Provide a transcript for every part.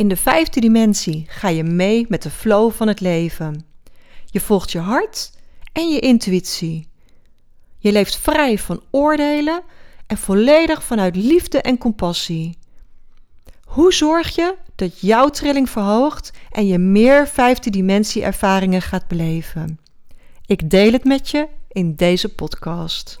In de vijfde dimensie ga je mee met de flow van het leven. Je volgt je hart en je intuïtie. Je leeft vrij van oordelen en volledig vanuit liefde en compassie. Hoe zorg je dat jouw trilling verhoogt en je meer vijfde dimensie ervaringen gaat beleven? Ik deel het met je in deze podcast.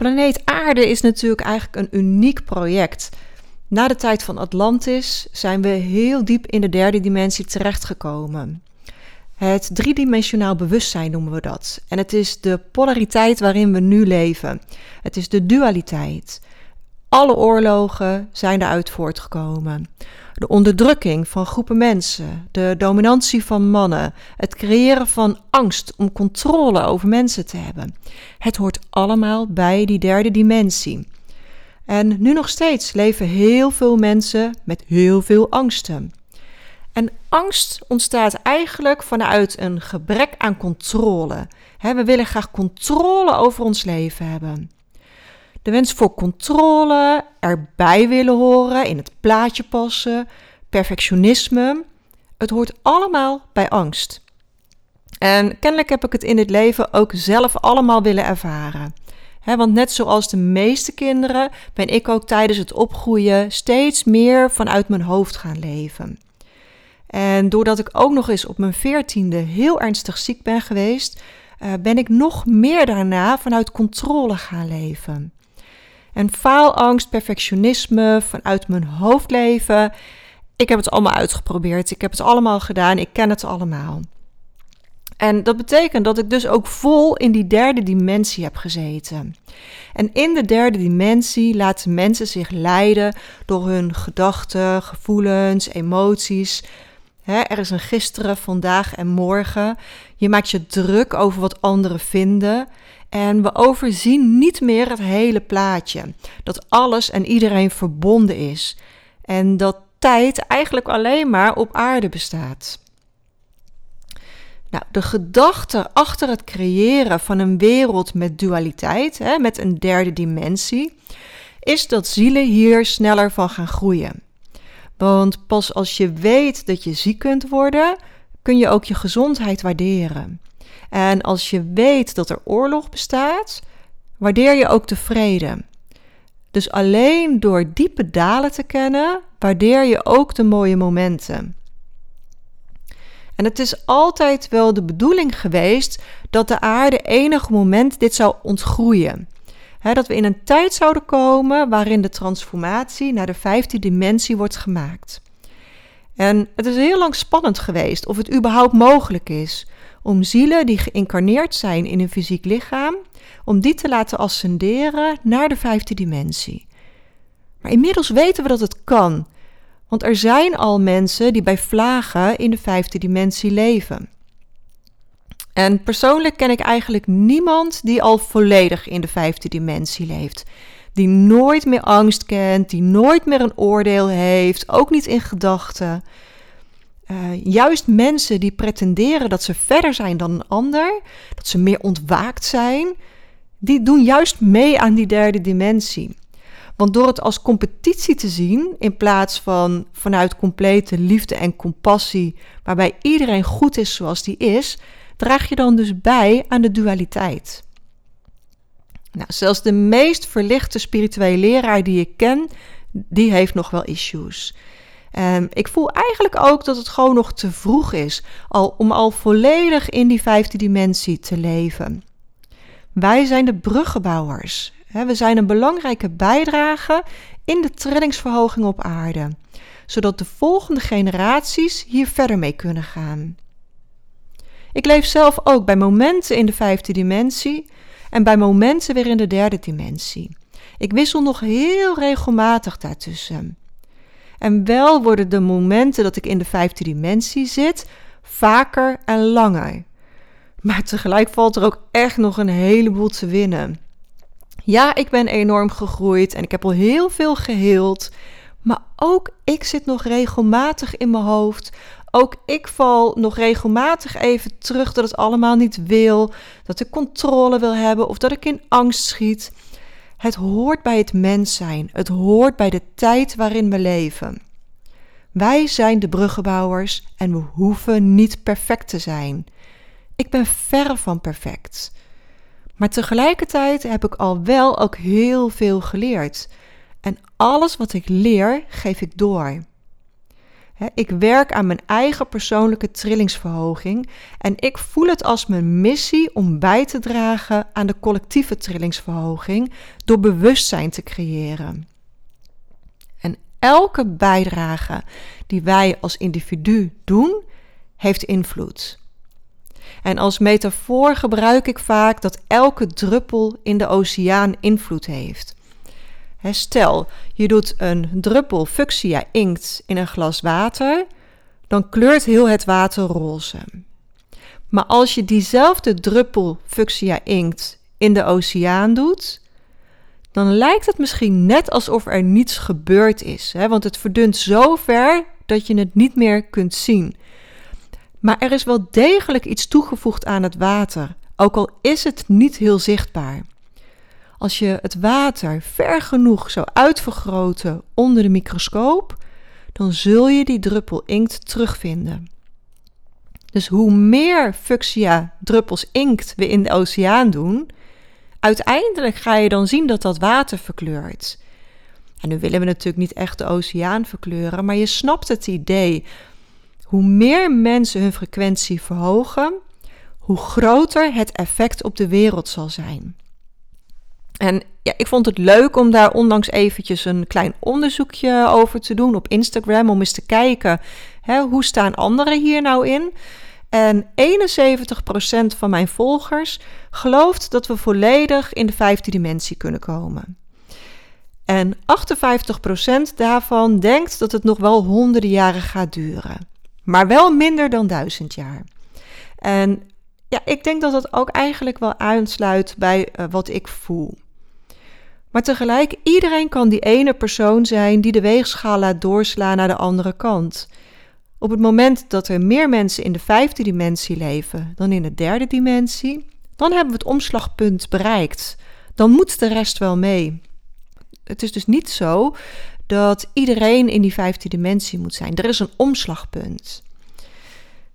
Planeet Aarde is natuurlijk eigenlijk een uniek project. Na de tijd van Atlantis zijn we heel diep in de derde dimensie terechtgekomen. Het driedimensionaal bewustzijn noemen we dat. En het is de polariteit waarin we nu leven. Het is de dualiteit. Alle oorlogen zijn eruit voortgekomen. De onderdrukking van groepen mensen, de dominantie van mannen, het creëren van angst om controle over mensen te hebben. Het hoort allemaal bij die derde dimensie. En nu nog steeds leven heel veel mensen met heel veel angsten. En angst ontstaat eigenlijk vanuit een gebrek aan controle. we willen graag controle over ons leven hebben. De wens voor controle, erbij willen horen, in het plaatje passen, perfectionisme. Het hoort allemaal bij angst. En kennelijk heb ik het in het leven ook zelf allemaal willen ervaren. want net zoals de meeste kinderen ben ik ook tijdens het opgroeien steeds meer vanuit mijn hoofd gaan leven. En doordat ik ook nog eens op mijn veertiende heel ernstig ziek ben geweest, uh, ben ik nog meer daarna vanuit controle gaan leven. En faalangst, perfectionisme, vanuit mijn hoofd leven. Ik heb het allemaal uitgeprobeerd. Ik heb het allemaal gedaan. Ik ken het allemaal. En dat betekent dat ik dus ook vol in die derde dimensie heb gezeten. En in de derde dimensie laten mensen zich leiden door hun gedachten, gevoelens, emoties. Er is een gisteren, vandaag en morgen. Je maakt je druk over wat anderen vinden. En we overzien niet meer het hele plaatje. Dat alles en iedereen verbonden is. En dat tijd eigenlijk alleen maar op aarde bestaat. Nou, de gedachte achter het creëren van een wereld met dualiteit, hè, met een derde dimensie, is dat zielen hier sneller van gaan groeien. Want pas als je weet dat je ziek kunt worden, kun je ook je gezondheid waarderen. En als je weet dat er oorlog bestaat, waardeer je ook de vrede. Dus alleen door diepe dalen te kennen, waardeer je ook de mooie momenten. En het is altijd wel de bedoeling geweest dat de aarde enig moment dit zou ontgroeien. Dat we in een tijd zouden komen waarin de transformatie naar de vijfde dimensie wordt gemaakt. En het is heel lang spannend geweest of het überhaupt mogelijk is om zielen die geïncarneerd zijn in een fysiek lichaam, om die te laten ascenderen naar de vijfde dimensie. Maar inmiddels weten we dat het kan, want er zijn al mensen die bij vlagen in de vijfde dimensie leven. En persoonlijk ken ik eigenlijk niemand die al volledig in de vijfde dimensie leeft. Die nooit meer angst kent, die nooit meer een oordeel heeft, ook niet in gedachten. Uh, juist mensen die pretenderen dat ze verder zijn dan een ander, dat ze meer ontwaakt zijn, die doen juist mee aan die derde dimensie. Want door het als competitie te zien, in plaats van vanuit complete liefde en compassie, waarbij iedereen goed is zoals die is, draag je dan dus bij aan de dualiteit. Nou, zelfs de meest verlichte spirituele leraar die ik ken, die heeft nog wel issues. Um, ik voel eigenlijk ook dat het gewoon nog te vroeg is al, om al volledig in die vijfde dimensie te leven. Wij zijn de bruggenbouwers. We zijn een belangrijke bijdrage in de trillingsverhoging op aarde, zodat de volgende generaties hier verder mee kunnen gaan. Ik leef zelf ook bij momenten in de vijfde dimensie en bij momenten weer in de derde dimensie. Ik wissel nog heel regelmatig daartussen. En wel worden de momenten dat ik in de vijfde dimensie zit vaker en langer. Maar tegelijk valt er ook echt nog een heleboel te winnen. Ja, ik ben enorm gegroeid en ik heb al heel veel geheeld. Maar ook ik zit nog regelmatig in mijn hoofd. Ook ik val nog regelmatig even terug dat het allemaal niet wil. Dat ik controle wil hebben of dat ik in angst schiet. Het hoort bij het mens zijn. Het hoort bij de tijd waarin we leven. Wij zijn de bruggenbouwers en we hoeven niet perfect te zijn. Ik ben verre van perfect. Maar tegelijkertijd heb ik al wel ook heel veel geleerd. En alles wat ik leer, geef ik door. Ik werk aan mijn eigen persoonlijke trillingsverhoging en ik voel het als mijn missie om bij te dragen aan de collectieve trillingsverhoging door bewustzijn te creëren. En elke bijdrage die wij als individu doen, heeft invloed. En als metafoor gebruik ik vaak dat elke druppel in de oceaan invloed heeft. Stel, je doet een druppel fuchsia inkt in een glas water, dan kleurt heel het water roze. Maar als je diezelfde druppel fuchsia inkt in de oceaan doet, dan lijkt het misschien net alsof er niets gebeurd is. Hè? Want het verdunt zo ver dat je het niet meer kunt zien. Maar er is wel degelijk iets toegevoegd aan het water, ook al is het niet heel zichtbaar. Als je het water ver genoeg zou uitvergroten onder de microscoop, dan zul je die druppel inkt terugvinden. Dus hoe meer fuchsia druppels inkt we in de oceaan doen, uiteindelijk ga je dan zien dat dat water verkleurt. En nu willen we natuurlijk niet echt de oceaan verkleuren, maar je snapt het idee. Hoe meer mensen hun frequentie verhogen, hoe groter het effect op de wereld zal zijn. En ja, ik vond het leuk om daar ondanks eventjes een klein onderzoekje over te doen op Instagram. Om eens te kijken, hè, hoe staan anderen hier nou in? En 71% van mijn volgers gelooft dat we volledig in de vijfde dimensie kunnen komen. En 58% daarvan denkt dat het nog wel honderden jaren gaat duren. Maar wel minder dan duizend jaar. En ja, ik denk dat dat ook eigenlijk wel aansluit bij uh, wat ik voel. Maar tegelijk, iedereen kan die ene persoon zijn die de weegschaal laat doorslaan naar de andere kant. Op het moment dat er meer mensen in de vijfde dimensie leven dan in de derde dimensie, dan hebben we het omslagpunt bereikt. Dan moet de rest wel mee. Het is dus niet zo dat iedereen in die vijfde dimensie moet zijn. Er is een omslagpunt.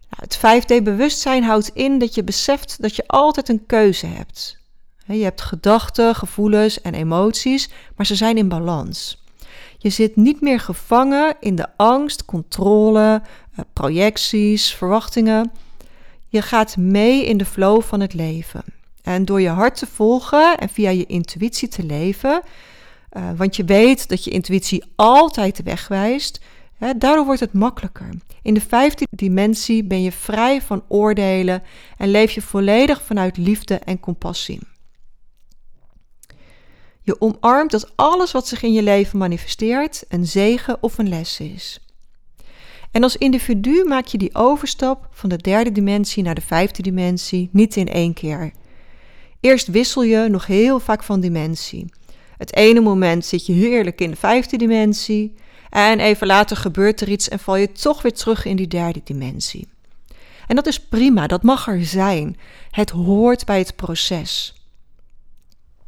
Nou, het 5D-bewustzijn houdt in dat je beseft dat je altijd een keuze hebt. Je hebt gedachten, gevoelens en emoties, maar ze zijn in balans. Je zit niet meer gevangen in de angst, controle, eh, projecties, verwachtingen. Je gaat mee in de flow van het leven. En door je hart te volgen en via je intuïtie te leven, uh, want je weet dat je intuïtie altijd de weg wijst, daardoor wordt het makkelijker. In de vijfde dimensie ben je vrij van oordelen en leef je volledig vanuit liefde en compassie. Je omarmt dat alles wat zich in je leven manifesteert een zegen of een les is. En als individu maak je die overstap van de derde dimensie naar de vijfde dimensie niet in één keer. Eerst wissel je nog heel vaak van dimensie. Het ene moment zit je heerlijk in de vijfde dimensie en even later gebeurt er iets en val je toch weer terug in die derde dimensie. En dat is prima, dat mag er zijn. Het hoort bij het proces.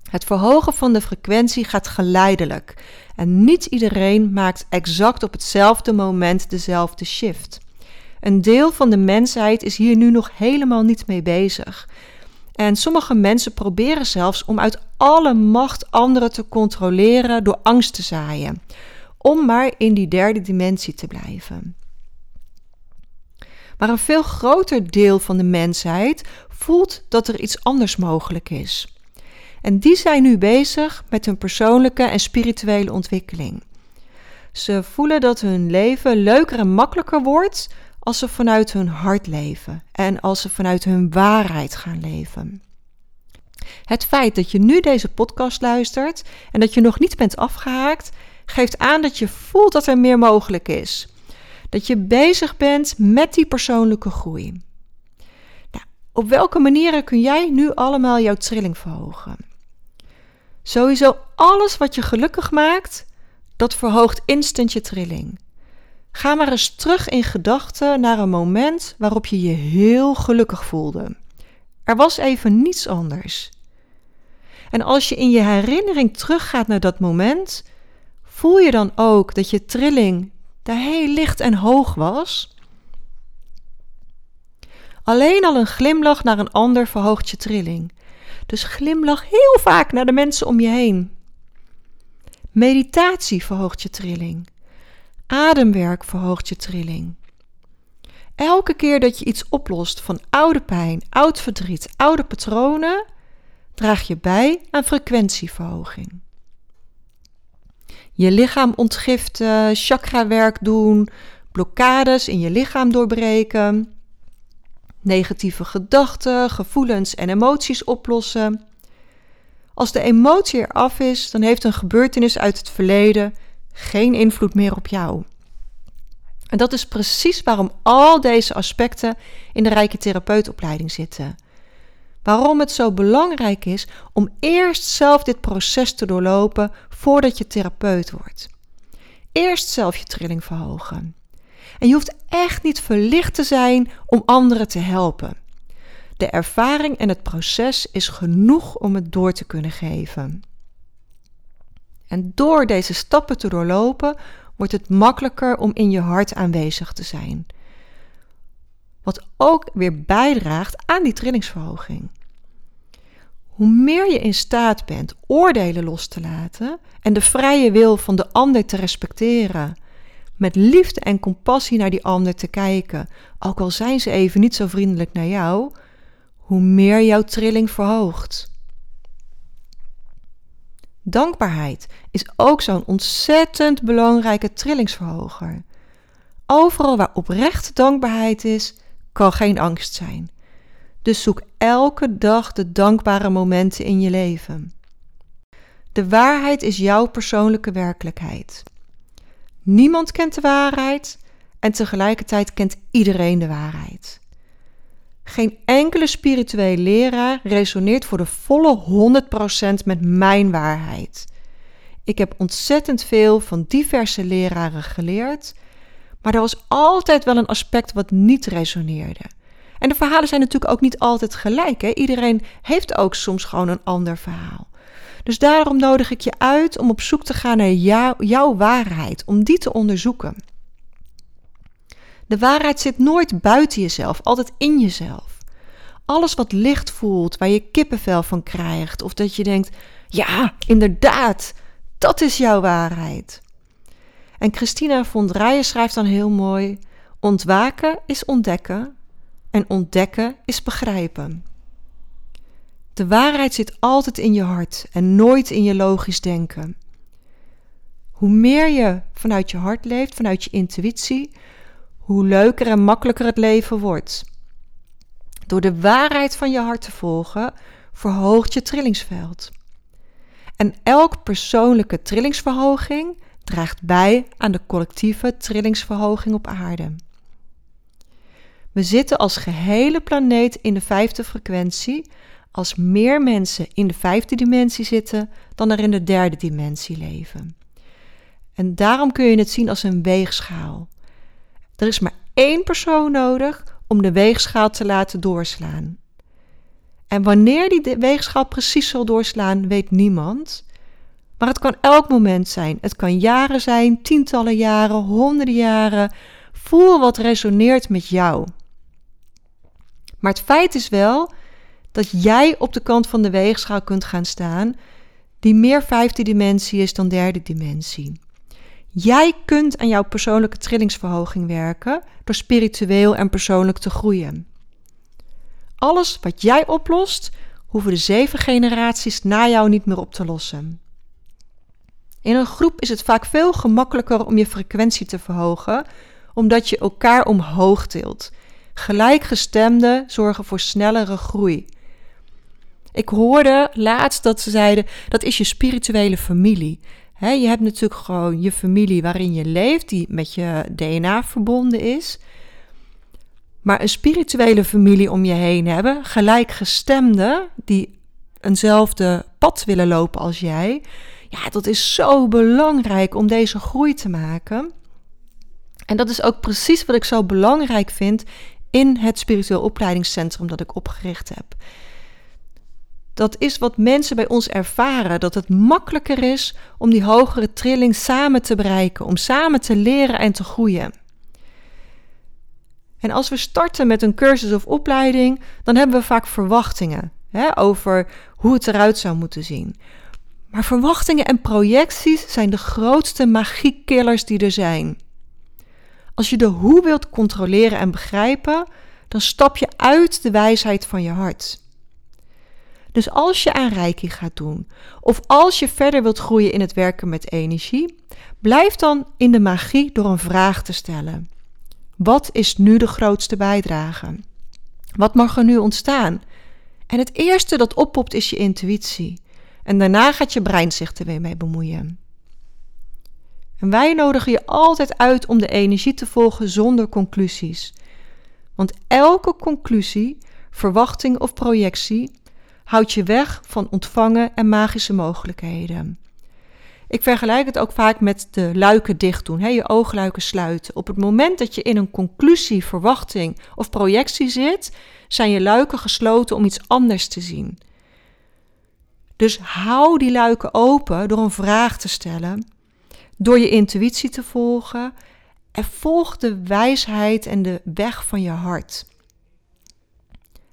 Het verhogen van de frequentie gaat geleidelijk en niet iedereen maakt exact op hetzelfde moment dezelfde shift. Een deel van de mensheid is hier nu nog helemaal niet mee bezig. En sommige mensen proberen zelfs om uit alle macht anderen te controleren door angst te zaaien, om maar in die derde dimensie te blijven. Maar een veel groter deel van de mensheid voelt dat er iets anders mogelijk is. En die zijn nu bezig met hun persoonlijke en spirituele ontwikkeling. Ze voelen dat hun leven leuker en makkelijker wordt als ze vanuit hun hart leven en als ze vanuit hun waarheid gaan leven. Het feit dat je nu deze podcast luistert en dat je nog niet bent afgehaakt, geeft aan dat je voelt dat er meer mogelijk is. Dat je bezig bent met die persoonlijke groei. Op welke manieren kun jij nu allemaal jouw trilling verhogen? Sowieso alles wat je gelukkig maakt, dat verhoogt instant je trilling. Ga maar eens terug in gedachten naar een moment waarop je je heel gelukkig voelde. Er was even niets anders. En als je in je herinnering teruggaat naar dat moment, voel je dan ook dat je trilling daar heel licht en hoog was? Alleen al een glimlach naar een ander verhoogt je trilling. Dus glimlach heel vaak naar de mensen om je heen. Meditatie verhoogt je trilling. Ademwerk verhoogt je trilling. Elke keer dat je iets oplost van oude pijn, oud verdriet, oude patronen, draag je bij aan frequentieverhoging. Je lichaam ontgiften, chakrawerk doen, blokkades in je lichaam doorbreken, negatieve gedachten, gevoelens en emoties oplossen. Als de emotie eraf is, dan heeft een gebeurtenis uit het verleden geen invloed meer op jou. En dat is precies waarom al deze aspecten in de rijke therapeutopleiding zitten. Waarom het zo belangrijk is om eerst zelf dit proces te doorlopen voordat je therapeut wordt. Eerst zelf je trilling verhogen. En je hoeft echt niet verlicht te zijn om anderen te helpen. De ervaring en het proces is genoeg om het door te kunnen geven. En door deze stappen te doorlopen, wordt het makkelijker om in je hart aanwezig te zijn. Wat ook weer bijdraagt aan die trillingsverhoging. Hoe meer je in staat bent oordelen los te laten en de vrije wil van de ander te respecteren, met liefde en compassie naar die ander te kijken, ook al zijn ze even niet zo vriendelijk naar jou, hoe meer jouw trilling verhoogt. Dankbaarheid is ook zo'n ontzettend belangrijke trillingsverhoger. Overal waar oprechte dankbaarheid is, kan geen angst zijn. Dus zoek elke dag de dankbare momenten in je leven. De waarheid is jouw persoonlijke werkelijkheid. Niemand kent de waarheid en tegelijkertijd kent iedereen de waarheid. Geen enkele spirituele leraar resoneert voor de volle 100% met mijn waarheid. Ik heb ontzettend veel van diverse leraren geleerd, maar er was altijd wel een aspect wat niet resoneerde. En de verhalen zijn natuurlijk ook niet altijd gelijk. Hè? Iedereen heeft ook soms gewoon een ander verhaal. Dus daarom nodig ik je uit om op zoek te gaan naar jouw waarheid, om die te onderzoeken. De waarheid zit nooit buiten jezelf, altijd in jezelf. Alles wat licht voelt, waar je kippenvel van krijgt, of dat je denkt: ja, inderdaad, dat is jouw waarheid. En Christina von Draaien schrijft dan heel mooi: ontwaken is ontdekken en ontdekken is begrijpen. De waarheid zit altijd in je hart en nooit in je logisch denken. Hoe meer je vanuit je hart leeft, vanuit je intuïtie, hoe leuker en makkelijker het leven wordt. Door de waarheid van je hart te volgen, verhoogt je trillingsveld. En elk persoonlijke trillingsverhoging draagt bij aan de collectieve trillingsverhoging op aarde. We zitten als gehele planeet in de vijfde frequentie als meer mensen in de vijfde dimensie zitten dan er in de derde dimensie leven. En daarom kun je het zien als een weegschaal. Er is maar één persoon nodig om de weegschaal te laten doorslaan. En wanneer die weegschaal precies zal doorslaan, weet niemand. Maar het kan elk moment zijn. Het kan jaren zijn, tientallen jaren, honderden jaren. Voel wat resoneert met jou. Maar het feit is wel dat jij op de kant van de weegschaal kunt gaan staan, die meer vijfde dimensie is dan derde dimensie. Jij kunt aan jouw persoonlijke trillingsverhoging werken door spiritueel en persoonlijk te groeien. Alles wat jij oplost, hoeven de zeven generaties na jou niet meer op te lossen. In een groep is het vaak veel gemakkelijker om je frequentie te verhogen, omdat je elkaar omhoog tilt. Gelijkgestemden zorgen voor snellere groei. Ik hoorde laatst dat ze zeiden dat is je spirituele familie. Je hebt natuurlijk gewoon je familie waarin je leeft, die met je DNA verbonden is. Maar een spirituele familie om je heen hebben, gelijkgestemden die eenzelfde pad willen lopen als jij. Ja, dat is zo belangrijk om deze groei te maken. En dat is ook precies wat ik zo belangrijk vind in het spiritueel opleidingscentrum dat ik opgericht heb. Dat is wat mensen bij ons ervaren: dat het makkelijker is om die hogere trilling samen te bereiken, om samen te leren en te groeien. En als we starten met een cursus of opleiding, dan hebben we vaak verwachtingen hè, over hoe het eruit zou moeten zien. Maar verwachtingen en projecties zijn de grootste magiekillers die er zijn. Als je de hoe wilt controleren en begrijpen, dan stap je uit de wijsheid van je hart. Dus als je aan reiki gaat doen, of als je verder wilt groeien in het werken met energie, blijf dan in de magie door een vraag te stellen. Wat is nu de grootste bijdrage? Wat mag er nu ontstaan? En het eerste dat oppopt is je intuïtie. En daarna gaat je brein zich er weer mee bemoeien. En wij nodigen je altijd uit om de energie te volgen zonder conclusies. Want elke conclusie, verwachting of projectie houdt je weg van ontvangen en magische mogelijkheden. Ik vergelijk het ook vaak met de luiken dicht doen, hè, je oogluiken sluiten. Op het moment dat je in een conclusie, verwachting of projectie zit, zijn je luiken gesloten om iets anders te zien. Dus hou die luiken open door een vraag te stellen, door je intuïtie te volgen en volg de wijsheid en de weg van je hart.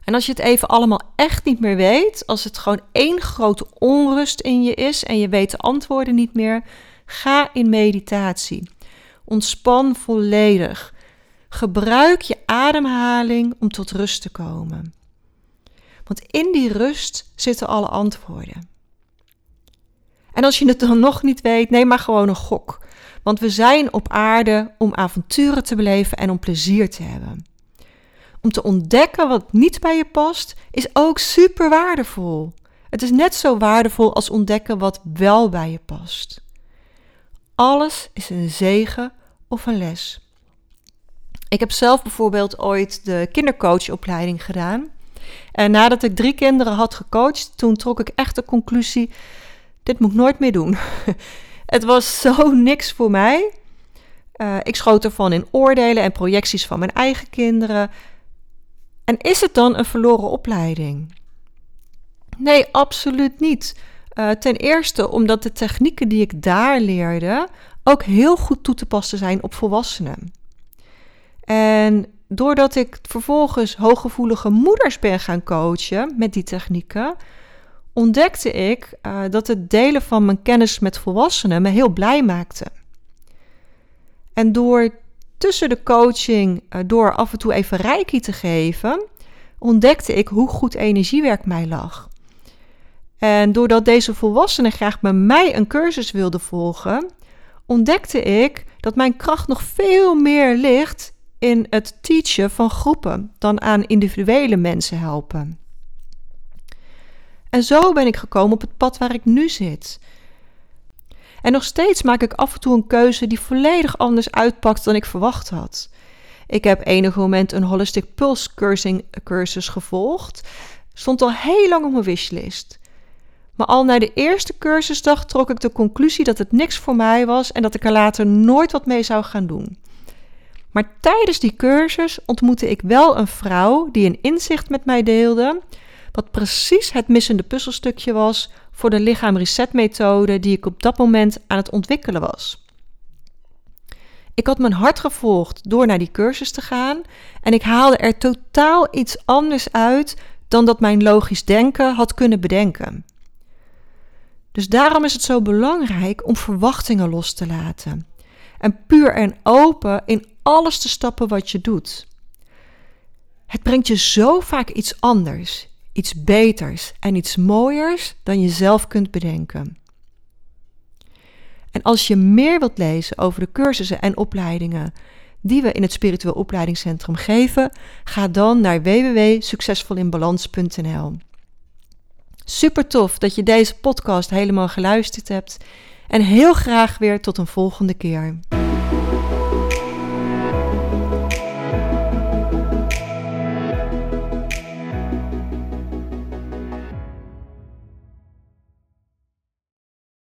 En als je het even allemaal echt niet meer weet, als het gewoon één grote onrust in je is en je weet de antwoorden niet meer, ga in meditatie. Ontspan volledig. Gebruik je ademhaling om tot rust te komen. Want in die rust zitten alle antwoorden. En als je het dan nog niet weet, neem maar gewoon een gok. Want we zijn op aarde om avonturen te beleven en om plezier te hebben om te ontdekken wat niet bij je past, is ook super waardevol. Het is net zo waardevol als ontdekken wat wel bij je past. Alles is een zegen of een les. Ik heb zelf bijvoorbeeld ooit de kindercoachopleiding gedaan. En nadat ik drie kinderen had gecoacht, toen trok ik echt de conclusie: dit moet ik nooit meer doen. Het was zo niks voor mij. Uh, ik schoot ervan in oordelen en projecties van mijn eigen kinderen. En is het dan een verloren opleiding? Nee, absoluut niet. Uh, ten eerste omdat de technieken die ik daar leerde ook heel goed toe te passen zijn op volwassenen. En doordat ik vervolgens hooggevoelige moeders ben gaan coachen met die technieken, ontdekte ik uh, dat het delen van mijn kennis met volwassenen me heel blij maakte. En door tussen de coaching, uh, door af en toe even reiki te geven, ontdekte ik hoe goed energiewerk mij lag. En doordat deze volwassenen graag bij mij een cursus wilden volgen, ontdekte ik dat mijn kracht nog veel meer ligt in het teachen van groepen dan aan individuele mensen helpen. En zo ben ik gekomen op het pad waar ik nu zit. En nog steeds maak ik af en toe een keuze die volledig anders uitpakt dan ik verwacht had. Ik heb enig moment een Holistic Pulse cursus gevolgd. Stond al heel lang op mijn wishlist. Maar al na de eerste cursusdag trok ik de conclusie dat het niks voor mij was en dat ik er later nooit wat mee zou gaan doen. Maar tijdens die cursus ontmoette ik wel een vrouw die een inzicht met mij deelde, wat precies het missende puzzelstukje was voor de lichaam reset methode die ik op dat moment aan het ontwikkelen was. Ik had mijn hart gevolgd door naar die cursus te gaan en ik haalde er totaal iets anders uit dan dat mijn logisch denken had kunnen bedenken. Dus daarom is het zo belangrijk om verwachtingen los te laten en puur en open in alles te stappen wat je doet. Het brengt je zo vaak iets anders, iets beters en iets mooiers dan je zelf kunt bedenken. En als je meer wilt lezen over de cursussen en opleidingen die we in het Spiritueel Opleidingscentrum geven, ga dan naar www.succesvolinbalans.nl. Super tof dat je deze podcast helemaal geluisterd hebt. En heel graag weer tot een volgende keer.